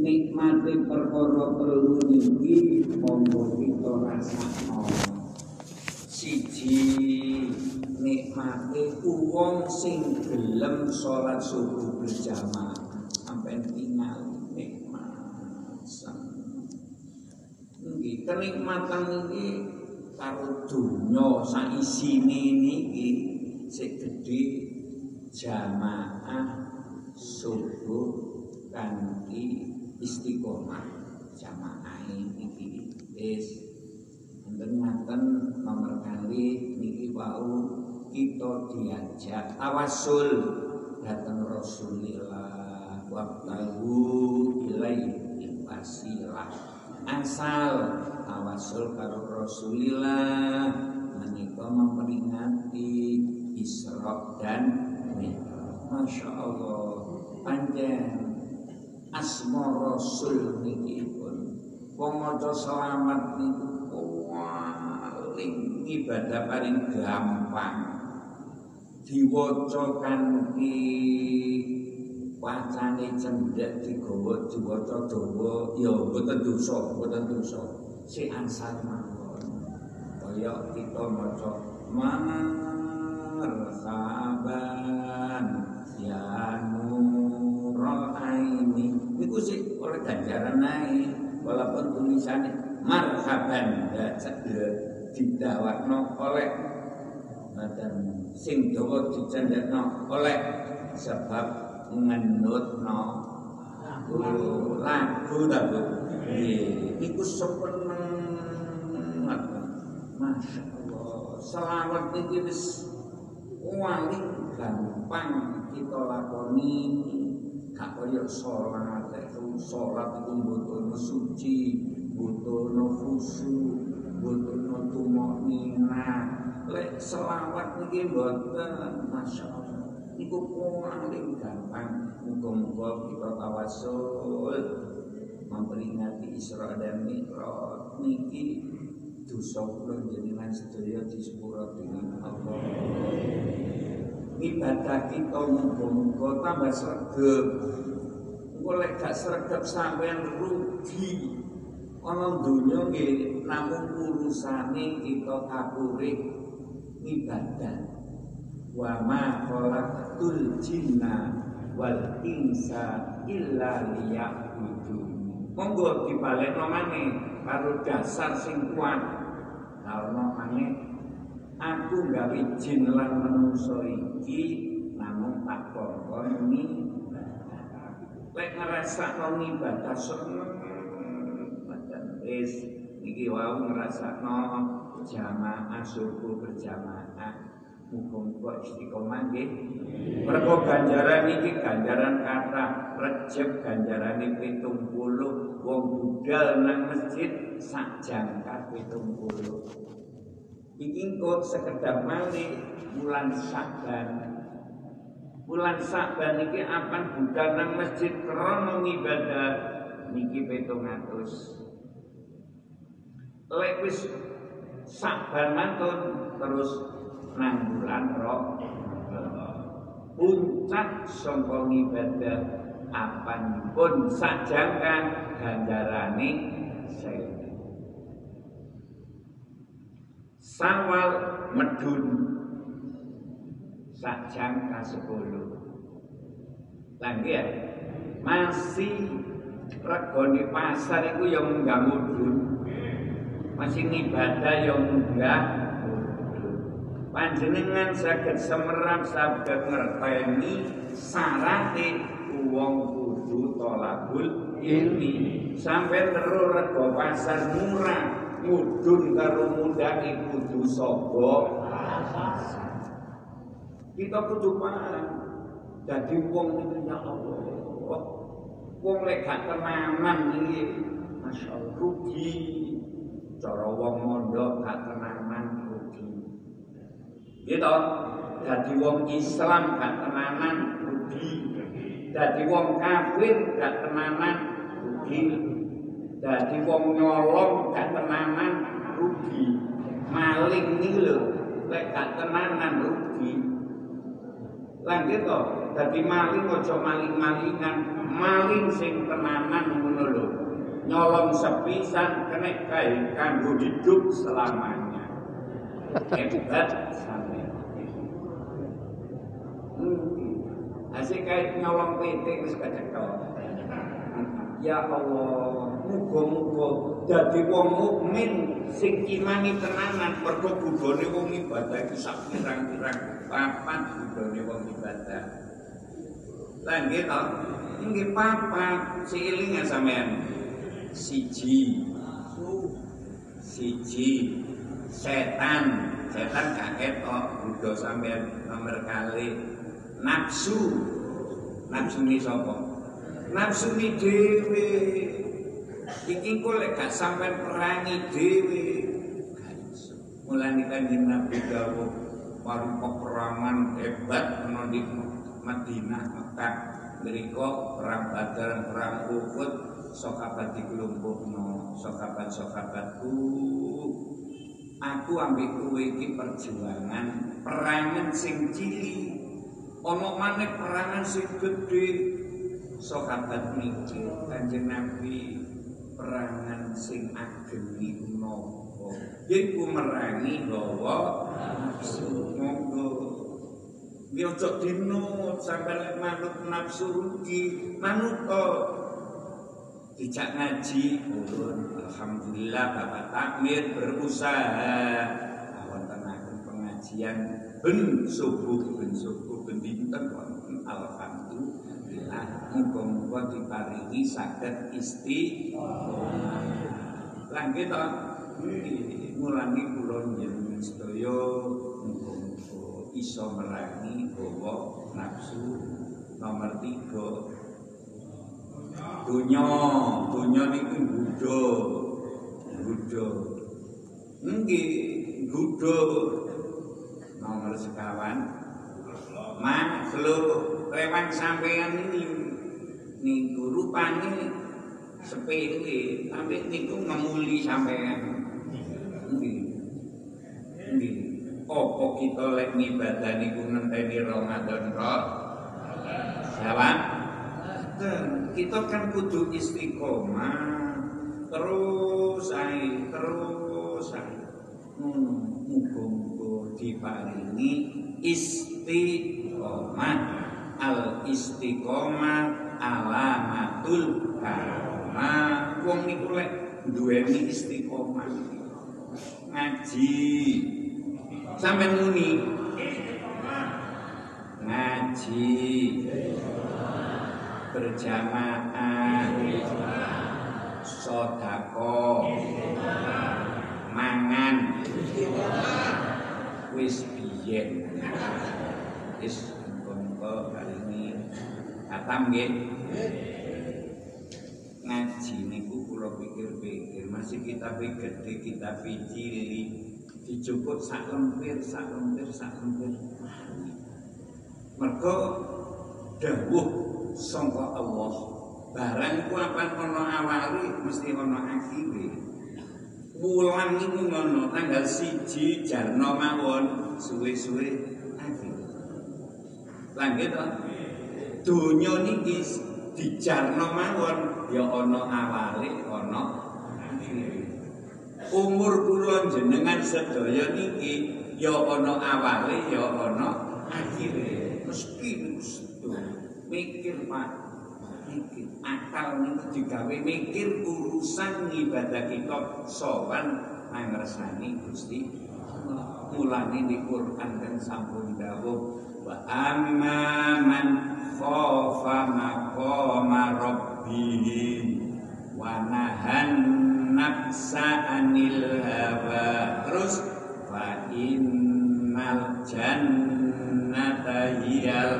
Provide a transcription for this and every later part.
nikmati perkara telu niki monggo kita rasakno siji nikmati wong sing gelem salat subuh berjamaah. Sampai tinggal nikmat. Nggih kenikmatan iki karo donya sak isine niki sik gedhe jamaah subuh kanthi istiqomah jamaah iki wis. Nomor kali niki wau kita diajak tawasul. Datang Rasulillah wabtahu ilaihi wasilah. Asal tawasul karo Rasulillah menika memperingati Isra dan Mi'raj. Masya Allah panjang asma Rasul niki pun wong selamat niku paling ibadah paling gampang. Diwaca kanthi wacane cendhek digawa diwaca dawa ya boten dosa boten dosa. Si ansar mawon kaya kita maca marhaban ya nurul aini niku sih oleh ganjaran ae walaupun tulisannya marhaban ya didawakno oleh dan sing dawa dicendekno oleh sebab ngenutno lagu. Lagu iku sepeneng Masya Allah Selawat ini wis paling gampang kita lakoni gak kaya sholat itu sholat itu butuh suci butuh khusyuk butuh tumok nina lek selawat niki mboten Masya Allah. Iku paling gampang. Muga-muga kita tawasul memperingati Isra dan Mi'raj. Niki dosa kula jenengan sedaya disepuro dening Allah ibadah kita muga-muga tambah sregep. Lek gak sregep sampean rugi. Ana donya nggih namung urusane kita kapurih ibadah. Wa ma khalaqtul jinna wal insa illa liya'budun. Monggo dibalekno maneh karo dasar sing kuat. Karena maneh aku gawe jin lan manungsa namung tak kongkon lek ngrasakno ibadah seneng badan wis iki wau ngrasakno jamaah subuh berjamaah Muga-muga istiqomah nggih. Mergo ganjaran iki ganjaran kata Recep ganjarane 70 wong budal nang masjid sak jangkar 70. Iki kok sekedap malih bulan Sa'ban. Bulan Sa'ban iki apan budal nang masjid krana ibadah niki 700. Lek wis Sa'ban terus nang bulan roh puncak sangka ibadah apanipun sajangkan ganjarane saya Sawal medun. Sajang ka 10 lagi ya? Masih regone pasar itu yang enggak mudun. Masih ibadah yang enggak panjenengan saged semerap saged ngerteni syarate wong kudu tolabul ilmi. Sampai terus rego pasar murah mudun karo mundake kudu sapa kita kudu paham. Dadi wong itu ya Allah. Wong lek gak tenanan iki masyaallah rugi. Cara wong mondok gak tenanan gitu jadi wong Islam gak tenanan rugi. Jadi wong kafir gak tenanan rugi jadi wong nyolong gak tenanan rugi maling nih lho lek gak tenanan rugi lanjut toh Dadi maling aja maling-malingan, maling sing tenanan ngono lho. Nyolong sepisan kena kae kanggo hidup selamanya. Hebat sampe. Hmm. Asik kae nyolong PT wis kecekel. Ya Allah, muga-muga dadi wong mukmin sing imani tenanan mergo budone wong ibadah iki sak pirang-pirang papat budone wong ibadah. Lah nggih to, nggih papat siiling ya sampean. Siji. Siji setan, setan kaget kok budo sampean nomor kali nafsu. Nafsu ni sapa? Nafsu dhewe iki kok lek gak sampean perangi dhewe mulane kanjeng Nabi dawuh warung peperangan hebat ana di Madinah Mekah. Mriku perang Badar perang Uhud sokabat dikelumpuhno sokabat-sokabatku aku ambek kowe perjuangan perangan sing cilik. Ana perangan sing sahabat mikir kanjeng Nabi perangan sing ageng niku napa iku merangi bawa nafsu monggo. Dia ojo dino sampai lek manut nafsu rugi manut kok dijak ngaji ulun alhamdulillah Bapak takmir berusaha. Awan tenaga pengajian ben subuh ben subuh ben dinten wonten alhamdulillah muga-muga diparingi saged istiqomah lan kita ngulangi kula njenengan sedaya muga-muga iso merangi bawa nafsu nomor tiga. Dunya dunya niku budha budha nggih budha nomor sekawan. Makhluk. Lewat sampean ini niku rupane sepele tapi niku ngemuli sampean. Nggih nggih apa kita lek ngibadah niku ngenteni Ramadan kok jawab. Kita kan kudu istiqomah. Terus ae terus ae. Hmm, muga-muga diparingi istiqomah. Al istiqomah alamatul karomah wong niku lek duweni istiqomah. Ngaji. Sampai muni. Ngaji. Berjamaah. Sodako mangan. Wis biyen wis katam nggih. Ngaji niku kula pikir-pikir masih kita gede kita cilik dijupuk sak lempir sak lempir sak lempir. Mergo dawuh sangka Allah barang ku apa ana awali mesti ana akhire. Wulan niku ngono tanggal siji jarno mawon suwe-suwe akhir. Lanjut to donya niki dijarno mawon. Ya ana awali ana umur kula jenengan sedaya niki ya ana awali ya ana akhire. Mesti mikir Pak. Mikir. Akal niku digawe mikir urusan ibadah kita sowan nangresani Gusti mulane di Quran kan sampun dawuh wa amma khafa maqama rabbih wa nahan nafsa anil hawa terus fa innal jannata hiyal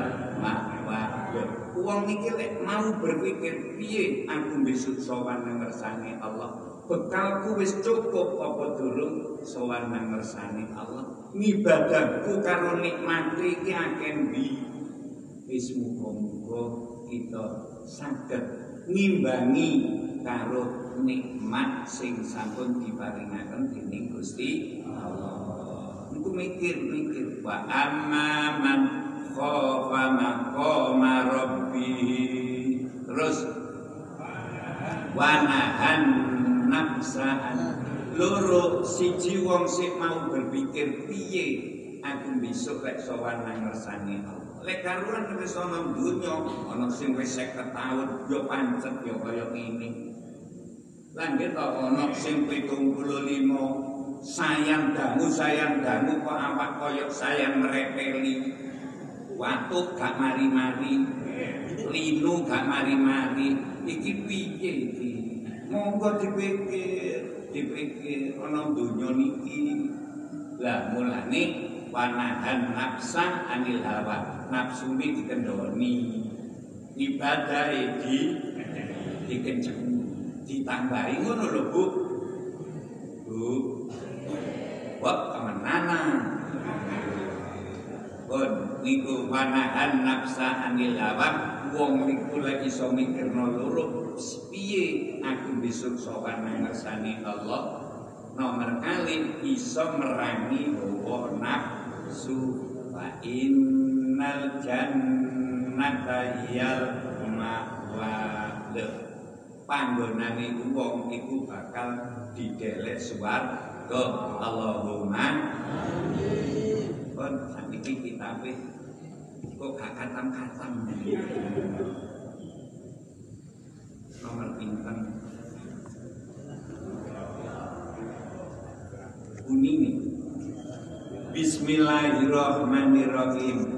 ma'wa Uang iki lek mau berpikir piye aku besok sowan nang ngersane Allah. Bekalku wis cukup apa durung sowan nang ngersane Allah. Ngibadahku karo nikmati iki akeh ndi. Wis muga-muga kita saged ngimbangi karo nikmat sing sampun diparingaken dening Gusti Allah. Iku mikir-mikir wa amman khafa maqama rabbih terus wanahan nafsaan loro siji wong sik mau berpikir piye aku besok lek sowan nang Allah lek karuan wis ana donya ana sing wis 50 taun yo pancet yo kaya ngene. Lan kita ana sing 75 sayang dangu sayang dangu kok apa koyok sayang merepeli waktu gak mari-mari linu gak mari-mari iki piye iki. Monggo dipikir dipikir ana donya niki. Lah mulane wanahan nafsa anil hawa. Nafsu ini dikendoni. Ibadah di dikenceng. Ditambahi ngono lho Bu. Bu. Wah, kemenana. Pun niku wanahan nafsa anil hawa. Wong niku lek iso mikirno loro piye aku besok sowan nang ngersani Allah? Nomor kali iso merangi hawa nafsu wa innal jannata hiyal ma'wa panggonane wong iku bakal didelek suar Go Allahumma amin. Kon sakniki kitabe kok gak katam-katam. Nomor pinten? Bismillahirrahmanirrahim.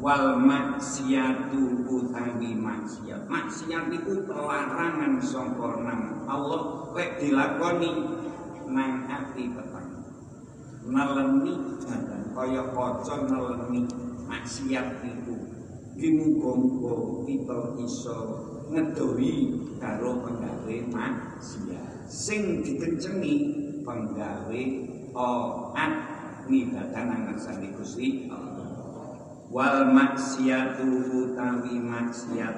Wal maksiatu utawi maksiat. Maksiat itu pelarangan sangka Allah. Lek dilakoni nang ati petang neleni ngaten kaya kaca neleni maksiat iku iki muga kita iso ngedoi karo penggawe maksiat. Sing dikencengi penggawe taat nibadah nang ngersane Gusti wal maksiatu utawi maksiat.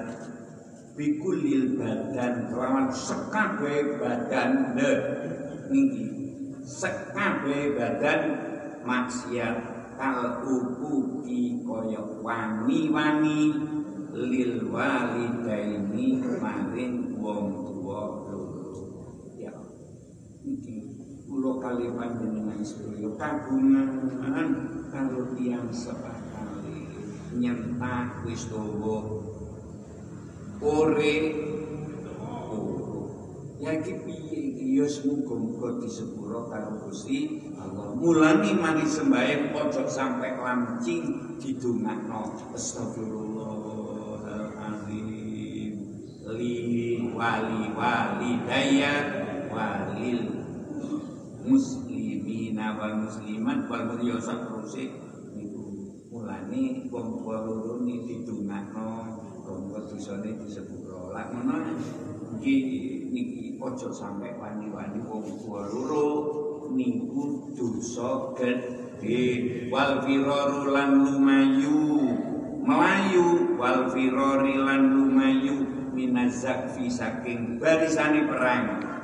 Bikulil badan kelawan sekabe badan. Le niki. Sekabe badan maksiat. Kal ukuki kaya wani-wani lil walidaini maring wong tuwa loro ya iki kula kali panjenengan sedaya kagungan karo tiyang sepakali nyentah wis dawa ore. Ya iki piye iki? Ya muga-muga disepuro karo Gusti Allah. Mulane mari sembahyang ojo sampai lancing didongakno. Astagfirullahalazim li wali wali daya walil muslimina wal muslimat wal mulyasa terus niku mulane wong tuwa loro ni didongakno monggo dosane disepuro. Lah ngono. Iki niki ojo sampai wani-wani wong loro niku dosa gede wal firaru lan lumayu. Melayu wal lan lumayu minazakfi saking barisane perang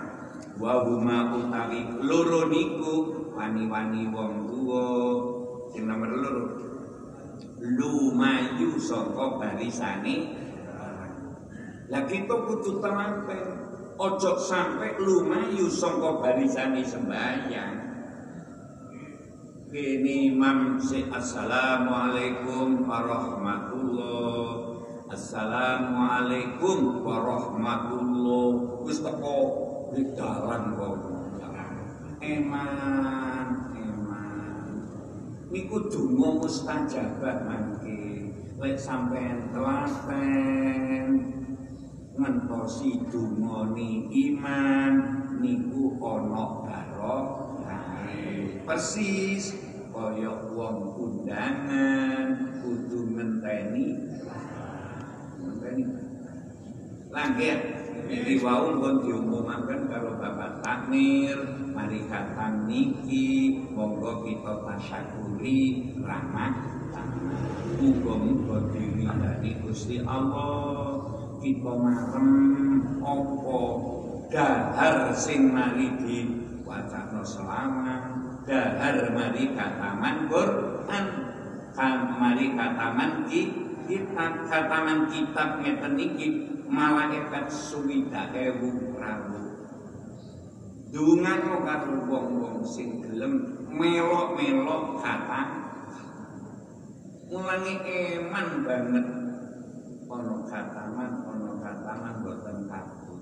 wa huma utawi loro niku wani-wani wong tua sing nomor loro. Lumayu saka barisane. Lah kita kudu telaten ojo sampai lumayu sangka barisane sembahyang. Kini Imam si Assalamualaikum warahmatullah. Assalamualaikum warahmatullah. Wis dalan kok. Eman Eman. Niku donga mustajabah mangke Lek sampean telaten ngentosi dungoni iman niku ana barokahe persis kaya wong undangan kudu ngenteni. Ngenteni. Langit Iki wau pun diumumaken karo Bapak Takmir, mari katang niki, monggo kita tasyakuri rahmat. Muga-muga diridani Gusti Allah. Kita marem apa dahar sing mari di wacana selama dahar mari kataman Quran. Mari kataman ki kitab kataman kitab ngeten iki malaikat suwida ewu prawu dungan karo wong-wong sing gelem melok-melok kata. Mulangi eman banget. Ono kataman ono kataman boten kabut.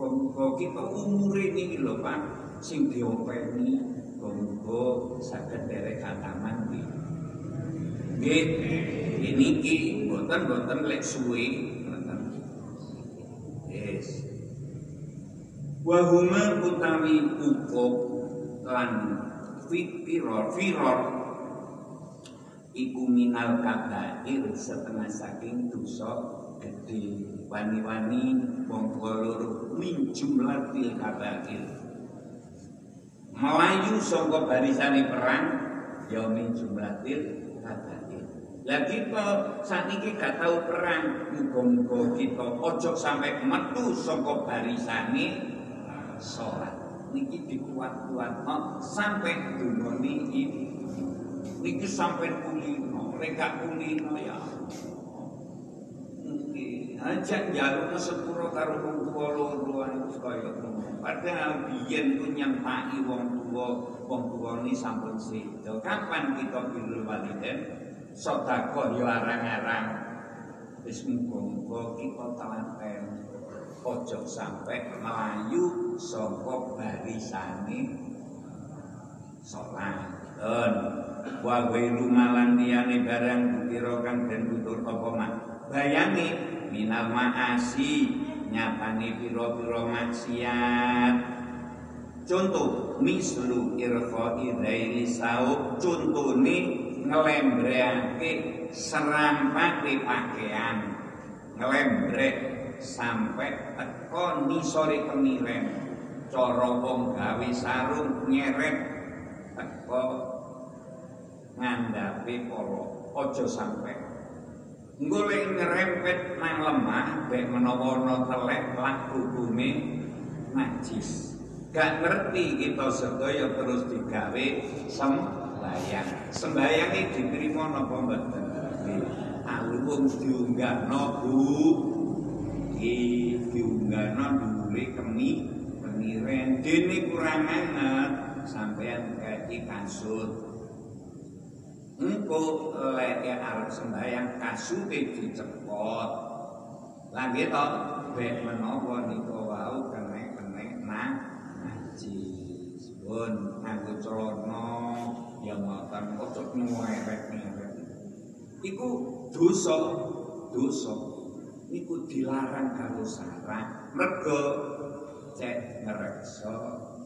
Muga kita umur ini lho Pak sing diopeni saged derek kataman iki nggih ini ki boten boten lek suwe yes. Wahuma utawi ukuk lan firor firor iku minal kabair setengah saking dosa gede wani-wani wong min jumlah til kabair. Melayu saka barisane perang ya min jumlah til kabair lah kita saat ini gak tahu perang. Muga-muga kita ojo sampai metu saka barisane sholat. Niki dikuat-kuat no, sampai dunoni ini niki sampai kulino. Reka kulino ya aja jaluk sepuro karo wong tuwa loro kaya padahal biyen ku nyempaki wong tuwa wong tuwa ni sampun sedo. Kapan kita bilul waliden sedekah ya arang-arang. Wis muga-muga kita telaten. Ojo sampai melayu saka barisane. Salat wa ghairu malan liyane barang kira kang den tutur apa mak? Bayane minal maasi. Nyapane pira-pira maksiat. Contoh mislu irfa idaili saub. Contone ngelembreake serampake pakaian ngelembrek sampai teko nisore kemiren. Cara wong gawe sarung nyeret teko ngandhape para aja sampai golek ngerempet nang lemah bek menawa telek lan hukume najis. Gak ngerti kita sedaya terus digawe sembayang sembayang iki diterima napa mboten alung diunggahno Bu. Iki diunggahno dhuwure kemi kemiren dene anget sampean kaki kasut. Engko lek arep sembayang kasute dicepot. Lagi to bek menawa nika wau kene-kene nang najis pun nganggo celana yang ngoten ojo nyuweret-nyuweret iku dosa dosa. Niku dilarang karo sarah mergo cek ngreksa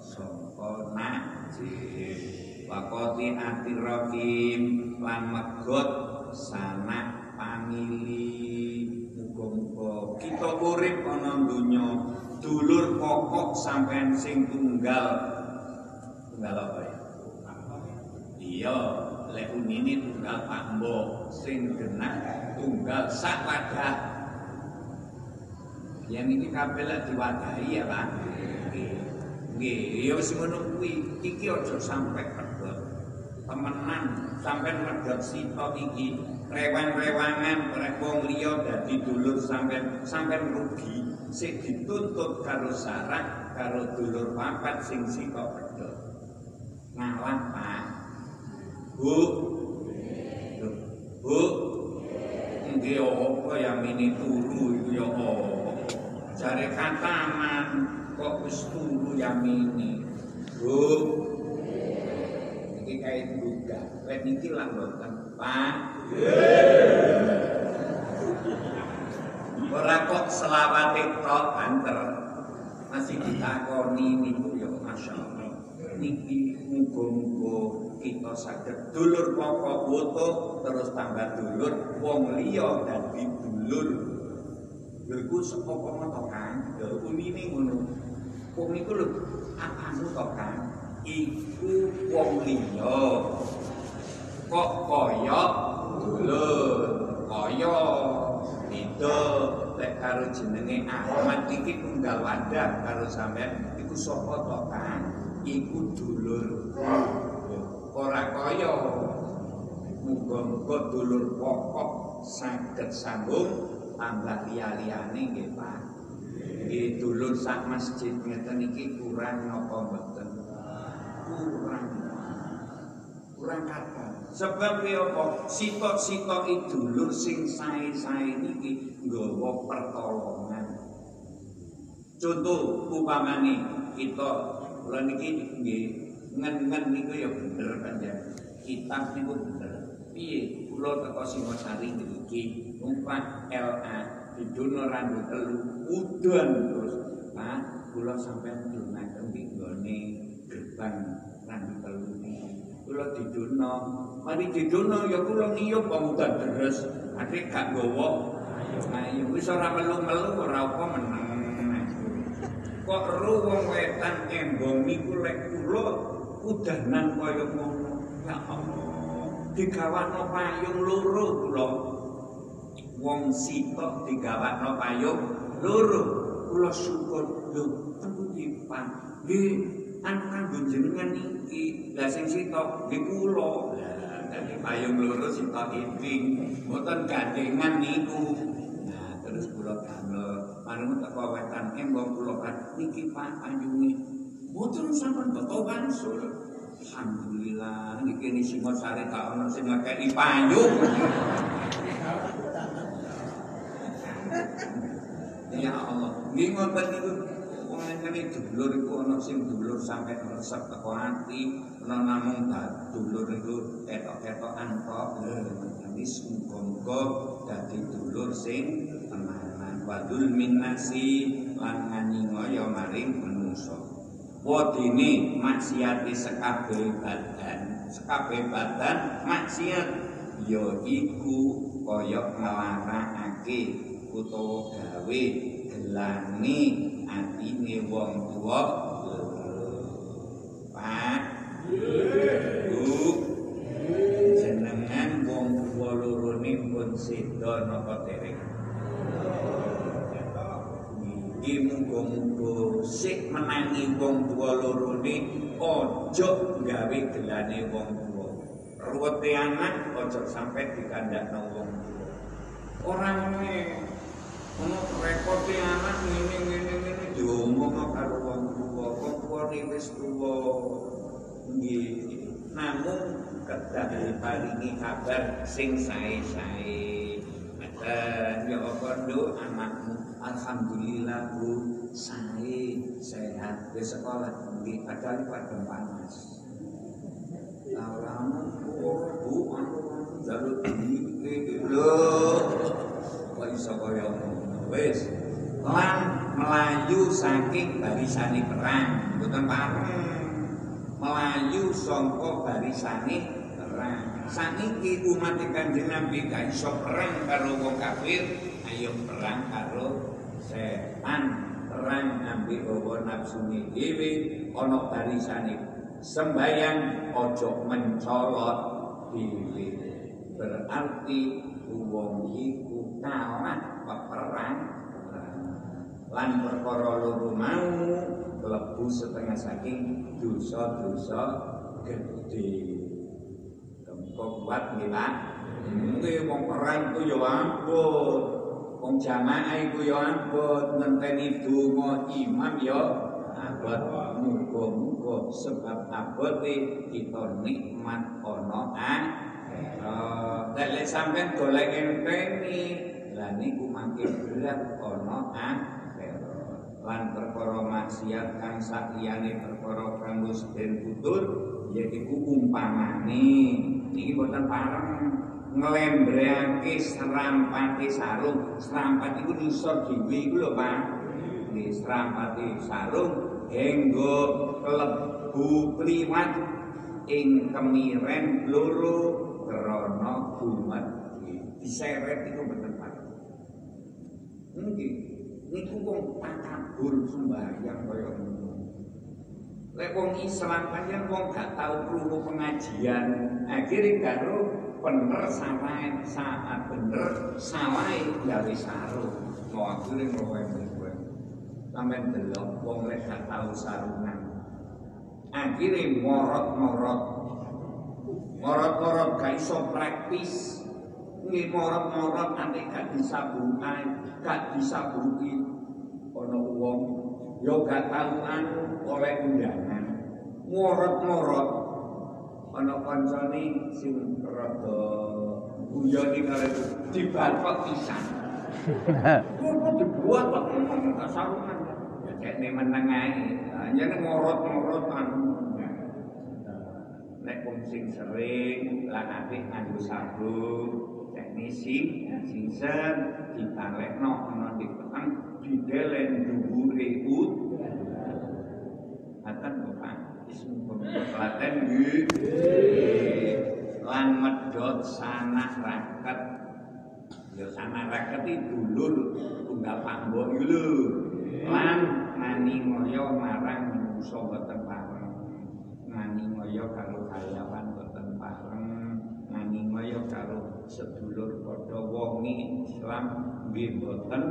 sangka najis. Wakoti atirokim lan megot sanak pamili muga-muga kita urip ana donya dulur pokok sampean sing tunggal. Tunggal apa ya iya lek unine tunggal Pak Mbok sing genah tunggal sak wadah. Yang ini kabeh diwadahi ya Pak? Nggih. Ya wis ngono kuwi. Iki aja sampe pedhot. Temenan sampean medhot sita iki. Rewan-rewangan wong liya dadi dulur sampean sampean rugi. Sing dituntut karo sarah karo dulur papat sing sita pedhot. Ngalah Pak Bu Bu nggih apa yang ini turu iku ya apa? Jare kataman kok wis turu yang ini Bu iki kae juga lek niki lah mboten Pak. Ora kok selawate tok banter. Masih ditakoni niku ya masyaallah niki muga-muga kita saged dulur pokok foto terus tambah dulur wong liya dadi dulur. Lho iku sapa to Kang? Lho unine ngono. Wong iku lho apanu to Kang? Iku wong liya. Kok kaya dulur kaya beda. Lek karo jenenge Ahmad iki tunggal wadah karo sampean. Iku sapa to Kang? Iku dulur ora kaya muga-muga dulur pokok saged sambung tambah liya-liyane nggih Pak. Nggih dulur sak masjid ngeten iki kurang napa mboten? Kurang. Kurang kata. Sebab ya apa? Sitok-sitok dulur sing sae-sae niki nggawa pertolongan. Contoh upamane kita kula niki nggih ngen-ngen niku ya bener kan ya. Kitab niku bener. Piye kula teko Singosari niki numpak LA didono randu telu udan terus. Pak, kula sampean dunaken di nggone gerbang randu telu. Kula didono, mari didono ya kula ngiyup pemuda deres. Adik gak gowo. Ayo wis ora melu-melu ora apa meneng. Kok ru wong wetan embong niku lek kula udanan kaya ngono. Ya Allah, digawakno payung loro kula. Wong sitok digawakno payung loro. Kula syukur lho temputi Pak. Nggih, anu kanggo jenengan iki. Lah sing sitok nggih kula. Dadi payung loro sitok iping, mboten gandengan niku. Nah, terus kula damel manung teko wetan embong kula kan niki Pak payunge. Mboten sampun beto wangsul. Alhamdulillah niki ni Singosari gak ono sing ngekeki payung. Ya Allah, nggih ngoten niku ngene dulur iku ana sing dulur sampe resep teko ati, ana namung dulur iku ketok-ketokan tok. Jadi dadi dulur sing tenanan. Wadul minnasi lan nganyingaya maring manungsa. Wadine maksiate sekabeh badan, sekabeh badan maksiat. Ya iku kaya nglarangake utawa gawe gelane atine wong tuwa. Pak. Bu jenengan wong tuwa loro pun sedo napa dereng Iki muga-muga sik menangi wong tuwa loro aja gawe gelane wong tuwa ruwete anak aja sampe dikandakno wong tuwa ora ngene ono repote anak ngene ngene ngene diomong karo wong tuwa wong tuwa wis tuwa namun kedah diparingi kabar sing sae-sae. Dan ya apa anakmu. Alhamdulillah Bu sae sehat di sekolah nggih padahal padha panas Lalu oh, bu, anu jalur iki lho. Kok iso kaya? Wis. Lan melayu saking barisane perang, mboten pareng. Melayu sangka barisane perang. Saniki umat Kanjeng Nabi gak iso perang karo wong kafir, ayo perang karo setan. Perang ambil hawa nafsune dhewe ana barisane sembayang ojo mencolot dhewe. Berarti wong iku kalah peperang lan perkara loro mau setengah saking dosa-dosa gede kok kuat nggih Pak nggih wong perang ku ya ampun wong jamaah iku ya ampun ngenteni donga imam ya abot muga-muga sebab abote kita nikmat ana akhirat. Lek sampean golek enteni, lah niku makin berat ana akhirat. Lan perkara maksiat kang sakliyane perkara kanggo seden putur yaiku umpamane iki boten pareng ngelembreake serampati sarung. Serampat iku nisor dhewe iku lho Pak. Nggih serampati sarung henggo klebu kliwat. Ing kemiren loro krana gumet diseret iku mboten Pak. Nggih. Niku wong takabur sembahyang kaya ngono. Lek wong Islam pancen wong gak tau krungu pengajian akhire karo bener. Salah saat bener. Salah gawe sarung. Mau akhire ngomong sampai delok wong lek gak tau sarungan. Akhirnya morot-morot. Morot-morot gak iso praktis. Nggih morot-morot nanti gak disabungi, gak disabungi ana wong yo gak tau anu oleh undangan. Morot-morot ana kancane sing rada guyoni karo dibatok pisan. Kok dibuat kok gak sarungan. Ya cekne meneng ae. Hanya morot-morot anu nek wong sing sering lan apik nganggo sabun teknisi singsen ditalekno ana di petang didelen dhuwure ut ismu Klaten nggih lan medhot sanak raket. Ya sanak raket iki dulur tunggal Pak Mbok iki lho. Lan ngani ngoyo marang manusa boten pareng. Ngani ngoyo karo karyawan boten pareng. Ngani ngoyo karo sedulur padha wongi Islam nggih boten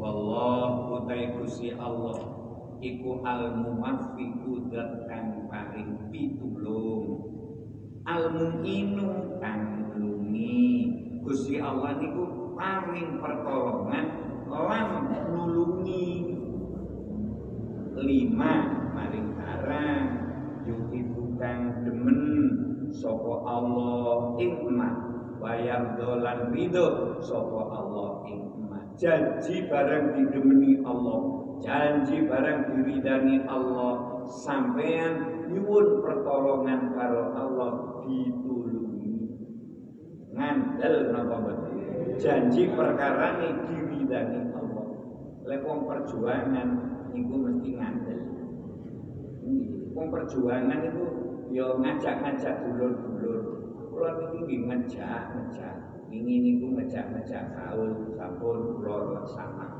wallahu utai Gusti Allah iku al muwaffiqu dat kang paring pitulung al mu'inu kang nulungi. Gusti Allah niku paring pertolongan lan nulungi. Lima maring barang. Yuki bukan demen sapa Allah ikmat wayar dolan ridho sapa Allah ikmat janji barang didemeni Allah janji barang diridani Allah. Sampean nyuwun pertolongan karo Allah ditulungi. Ngandel napa mboten janji perkara ini diridani Allah. Lek wong perjuangan niku mesti ngandel. Wong perjuangan itu ya ngajak-ngajak dulur-dulur. Kula niki nggih ngajak ngajak ini niku ngajak-ngajak kaul sampun kula laksana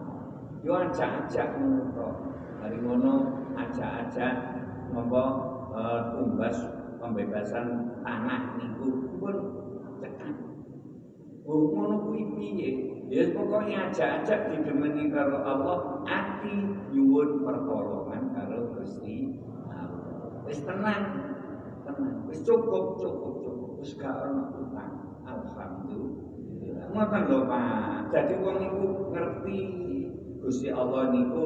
yo ajak-ajak ngono dari ngono ajak-ajak ngombo tumbas pembebasan tanah niku pun tekan Oh, ngono kuwi piye? Ya pokoknya ajak-ajak didemeni karo Allah, ati nyuwun pertolongan karo Gusti Allah. Wis tenang, tenang. Wis cukup, cukup, cukup. Wis gak ono utang. Alhamdulillah. Ngoten lho, Pak. Jadi wong niku ngerti Gusti Allah niku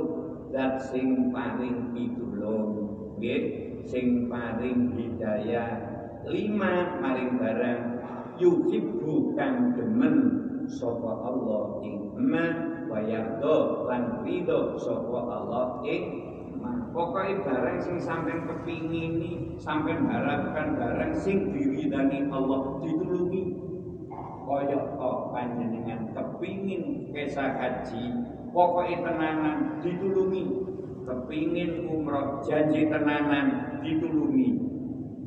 zat sing paling pitulung. Nggih, sing paling hidayah. Lima maring barang yuhibbu kang demen sapa Allah ing man wa yardo lan ridho sapa Allah ing pokoke barang sing sampean kepingini sampean harapkan barang sing diridani Allah ditulungi kaya kok panjenengan kepingin kesah haji pokoke tenanan ditulungi. Kepingin umroh janji tenanan ditulungi.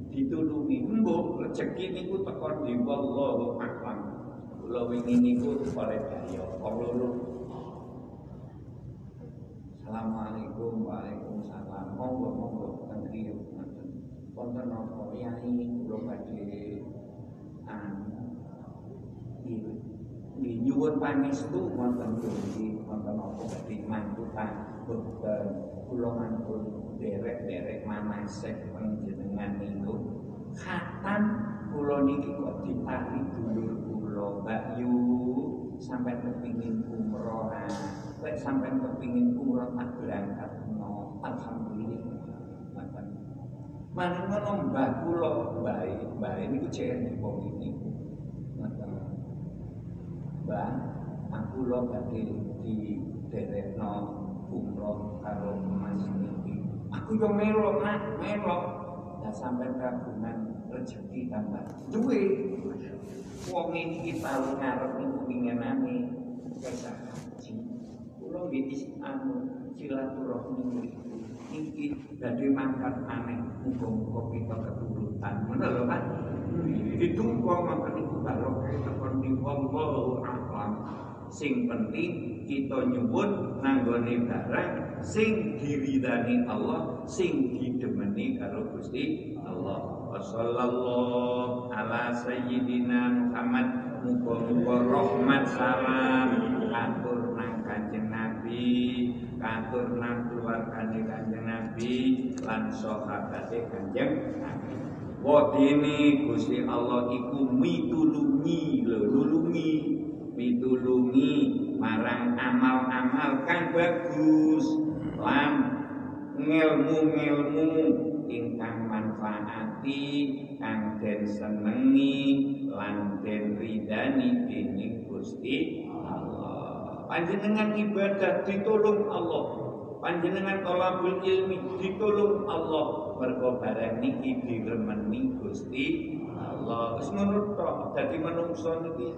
Ditulungi. Mbok rezeki niku teko di wallahu a'lam. Kula wingi niku oleh daya. Loro. Assalamualaikum Waalaikumsalam. Monggo monggo. Teng griya ngoten wonten napa yai kula badhe. Anu. Nggih nyuwun pangestu wonten pundi wonten napa badhe mantutan boten kula mantun derek-derek manasek panjenengan niku khatam kula niki kok dipari dulur kula Mbak Yu sampai kepingin umroh lek sampai kepingin umroh tak berangkat no alhamdulillah Mana ngono mbah kula bae bae niku cek wong iki Mbah aku lo badhe di derekno umroh karo Mas niki. Aku yo melo nak melo. Dan sampai kagungan rezeki tambah duwe. Wong kita lu ngarep niku pingenane kesah haji. Kula nggih anu silaturahmi iki dadi mangkat aneh muga-muga kita keturutan. Ngono lho Pak. Ditunggu niku barokah tekan di wallahu a'lam sing penting kita nyebut nanggone barang sing diridani Allah sing didemeni karo Gusti Allah. Wassallallahu ala sayyidina Muhammad. Muga-muga rahmat salam Katur nang kanjeng Nabi Katur nang kanjeng Nabi Lan kanjeng Nabi Wadene Gusti Allah iku mitulungi lho nulungi. Mitulungi marang amal-amal kang bagus lan ngelmu-ngelmu ingkang manfaati kang den senengi lan den ridani dening Gusti Allah. Panjenengan ibadah ditolong Allah panjenengan tolabul ilmi ditolong Allah. Mergo barang niki diremeni Gusti Allah. Wis ngono tok dadi manungsa niki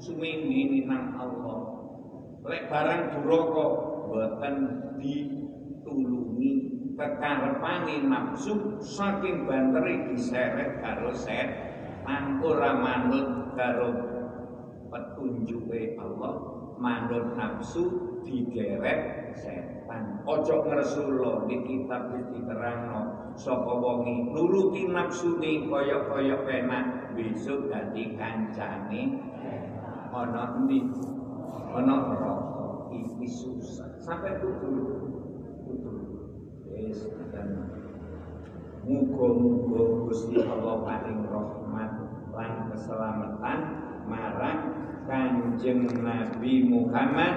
suminggi nang Allah. Lek barang duraka boten ditulungi. Kekarepane nafsu saking banteri diseret karo set ora manut karo petunjuke Allah. Manut nafsu digeret setan ojo ngersulo di kitab diterangno. Sapa wonge? Nuruti nafsune kaya-kaya penak. Besok dadi kancane ana endi? Ana iki susah. Sampai tutur tutur wis dan muga-muga Gusti Allah paling rahmat lan keselamatan marang Kanjeng Nabi Muhammad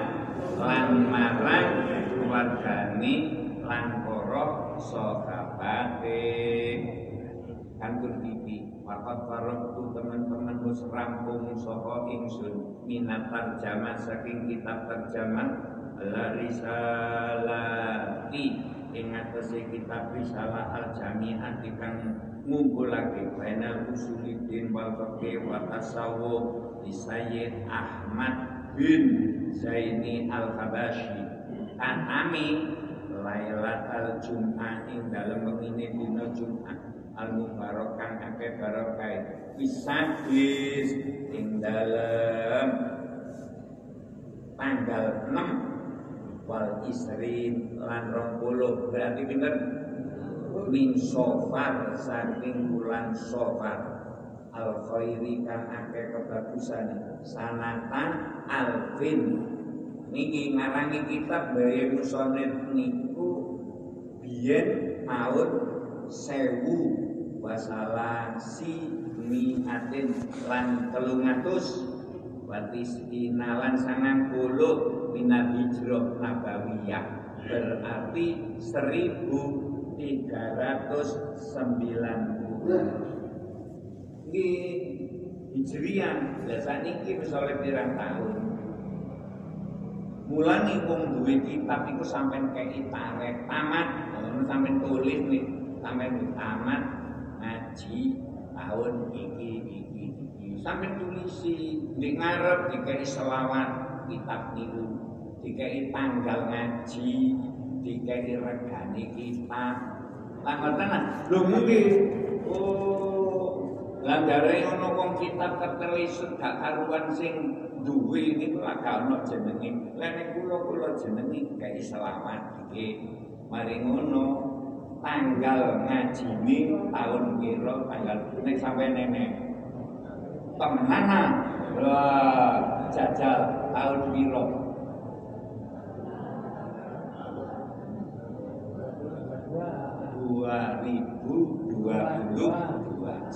lan marang keluargane lan para sahabate kantor TV Wakat faroktu teman-teman wis rampung saka ingsun minat terjemah saking kitab terjemah la risalati ing atase kitab risalah al jami'ah kang ngumpulake. Bainal usulidin wal tasawuf Sayyid Ahmad bin Zaini al-Habashi. Kan ami Lailatul Jum'ah ing dalem wengine dina Jum'ah al mubarak kang akeh barokah. Wisadis ing dalem. Tanggal 6 wal isrin lan 20 berarti pinten min sofar saking bulan sofar al khairi kang akeh kebagusan. Sanatan alfin niki ngarangi kitab Bayi Musonit niku biyen tahun sewu. Wasalasi miatin lan telung atus watis inalan sangang puluh minat hijrah nabawiyah. Berarti seribu tiga ratus sembilan puluh ini hijriah biasa niki misalnya pirang tahun. Mulai wong duwe kitab iku sampean kei tarik tamat. Sampean tulis nih sampean tamat ngaji tahun iki iki iki. Sampai tulisi di ngarep dikai selawat kitab niku dikai tanggal ngaji dikai regane kitab. Lah ngoten lho mungkin. Oh lah jare ono wong kitab ketelisut gak karuan sing duwe niku lah gak ono jenenge. Lene kula kula jenenge kai selawat iki mari ngono tanggal ngaji ini tahun kira tanggal ini sampai nenek temenan wah jajal tahun kira. Dua ribu dua puluh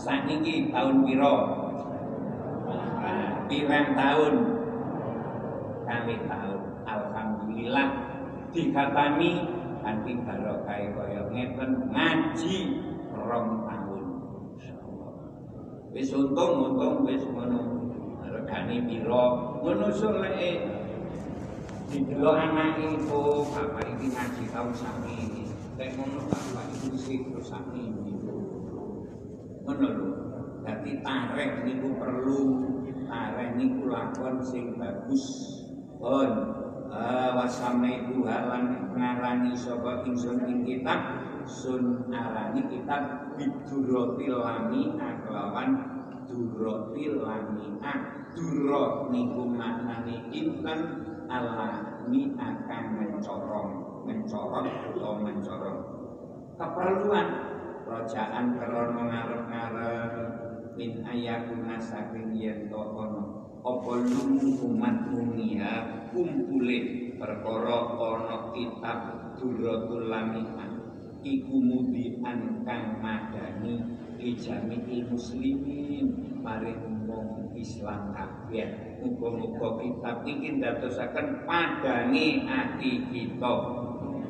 ini tahun nah, pirang tahun kami tahu Alhamdulillah. Dikatani kanthi barokah kaya ngeten ngaji rong tahun wis untung-untung wis ngono. Regane pira ngono soleke didelok anake itu bapak iki ngaji tahun ini nek ngono bapak iku sih terus gitu lho. Dadi tareh niku perlu tareh niku lakon sing bagus. Pun wasame halan ngarani sapa ingsun ing kitab? Sun arani kitab biduratil lamina kelawan duratil lamina dura niku maknane inten? Alami akan mencorong mencorong atau mencorong. Keperluan rojaan keron ngarep-ngarep min ayakuna saking yen to ono apa umat dunia kumpule perkara ana kitab Duratul Lamiah iku mudian kang madani di jami'il muslimin maring wong Islam kabeh. Muga-muga kitab iki ndadosaken padange ati kita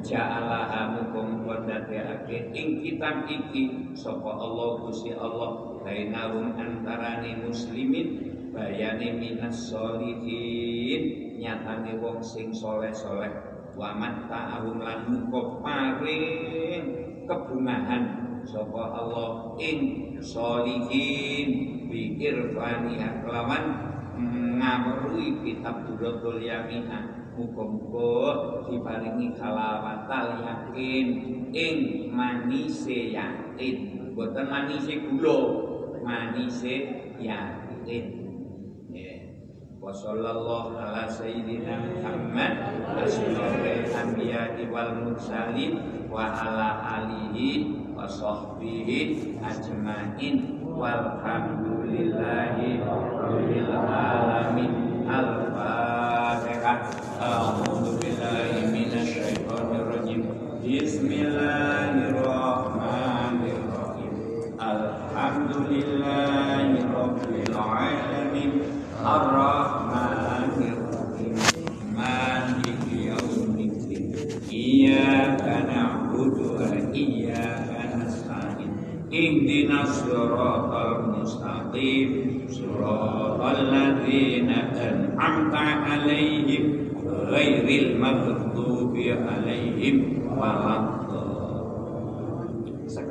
ja'ala muga-muga dadekake ing kitab iki sapa Allah Gusti Allah bainarum antarane muslimin bayane minas solihin nyatane wong sing soleh-soleh wa ta'ahum lan muga paring kebungahan sapa Allah ing solihin bi irfani kelawan ngaweruhi kitab Duratul Yaminah muga-muga diparingi kalawatal yakin ing manise yakin. Boten manise gula manise yakin. Wa sallallahu ala sayyidina Muhammad asyrafil anbiya'i wal mursalin wa ala alihi wa sahbihi ajmain walhamdulillahi rabbil alamin. Al-fatihah a'udzu billahi minasy syaithanir rajim bismillahirrahmanirrahim. Alhamdulillahi rabbil alamin. Ar-Rahmanir-Rahim. Maliki yaumiddin. Iyyaka na'budu wa iyyaka nasta'in. Ihdinas siratal المستقيم صراط الذين أنعمت عليهم غير المغضوب عليهم ولا